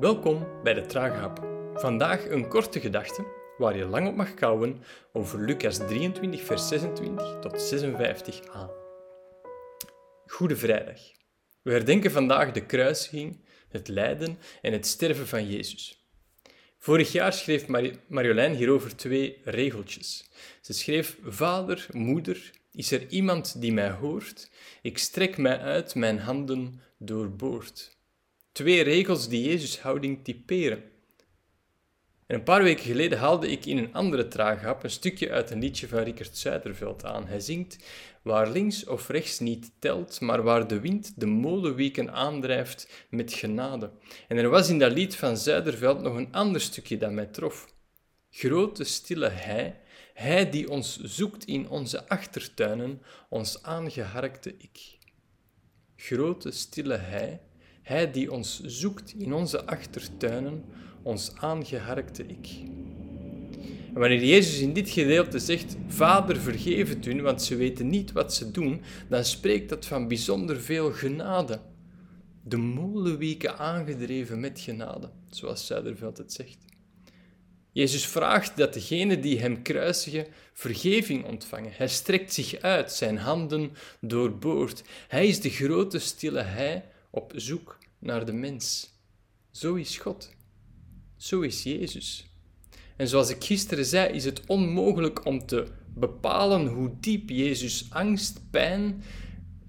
Welkom bij de Trage Hap. Vandaag een korte gedachte waar je lang op mag kouwen over Lucas 23, vers 26 tot 56a. Goede Vrijdag. We herdenken vandaag de kruisiging, het lijden en het sterven van Jezus. Vorig jaar schreef Marjolein hierover twee regeltjes. Ze schreef: Vader, moeder, is er iemand die mij hoort? Ik strek mij uit, mijn handen doorboord. Twee regels die Jezus' houding typeren. En een paar weken geleden haalde ik in een andere traaghap een stukje uit een liedje van Rickert Zuiderveld aan. Hij zingt: Waar links of rechts niet telt, maar waar de wind de molenweken aandrijft met genade. En er was in dat lied van Zuiderveld nog een ander stukje dat mij trof. Grote stille Hij, Hij die ons zoekt in onze achtertuinen, ons aangeharkte ik. Grote stille Hij, hij die ons zoekt in onze achtertuinen, ons aangeharkte ik. En wanneer Jezus in dit gedeelte zegt: Vader, vergeef het hun, want ze weten niet wat ze doen, dan spreekt dat van bijzonder veel genade. De molenweken aangedreven met genade, zoals Zuiderveld het zegt. Jezus vraagt dat degenen die hem kruisigen vergeving ontvangen. Hij strekt zich uit, zijn handen doorboord. Hij is de grote stille Hij op zoek naar de mens. Zo is God. Zo is Jezus. En zoals ik gisteren zei, is het onmogelijk om te bepalen hoe diep Jezus angst, pijn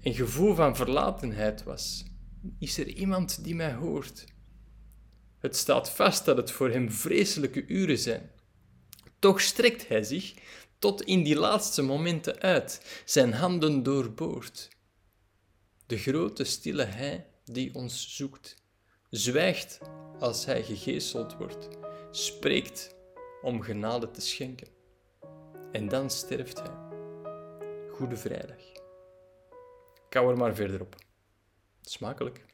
en gevoel van verlatenheid was. Is er iemand die mij hoort? Het staat vast dat het voor hem vreselijke uren zijn. Toch strekt hij zich tot in die laatste momenten uit, zijn handen doorboord. De grote stille Hij die ons zoekt, zwijgt als hij gegeeseld wordt, spreekt om genade te schenken. En dan sterft hij. Goede vrijdag. Kou er maar verder op. Smakelijk.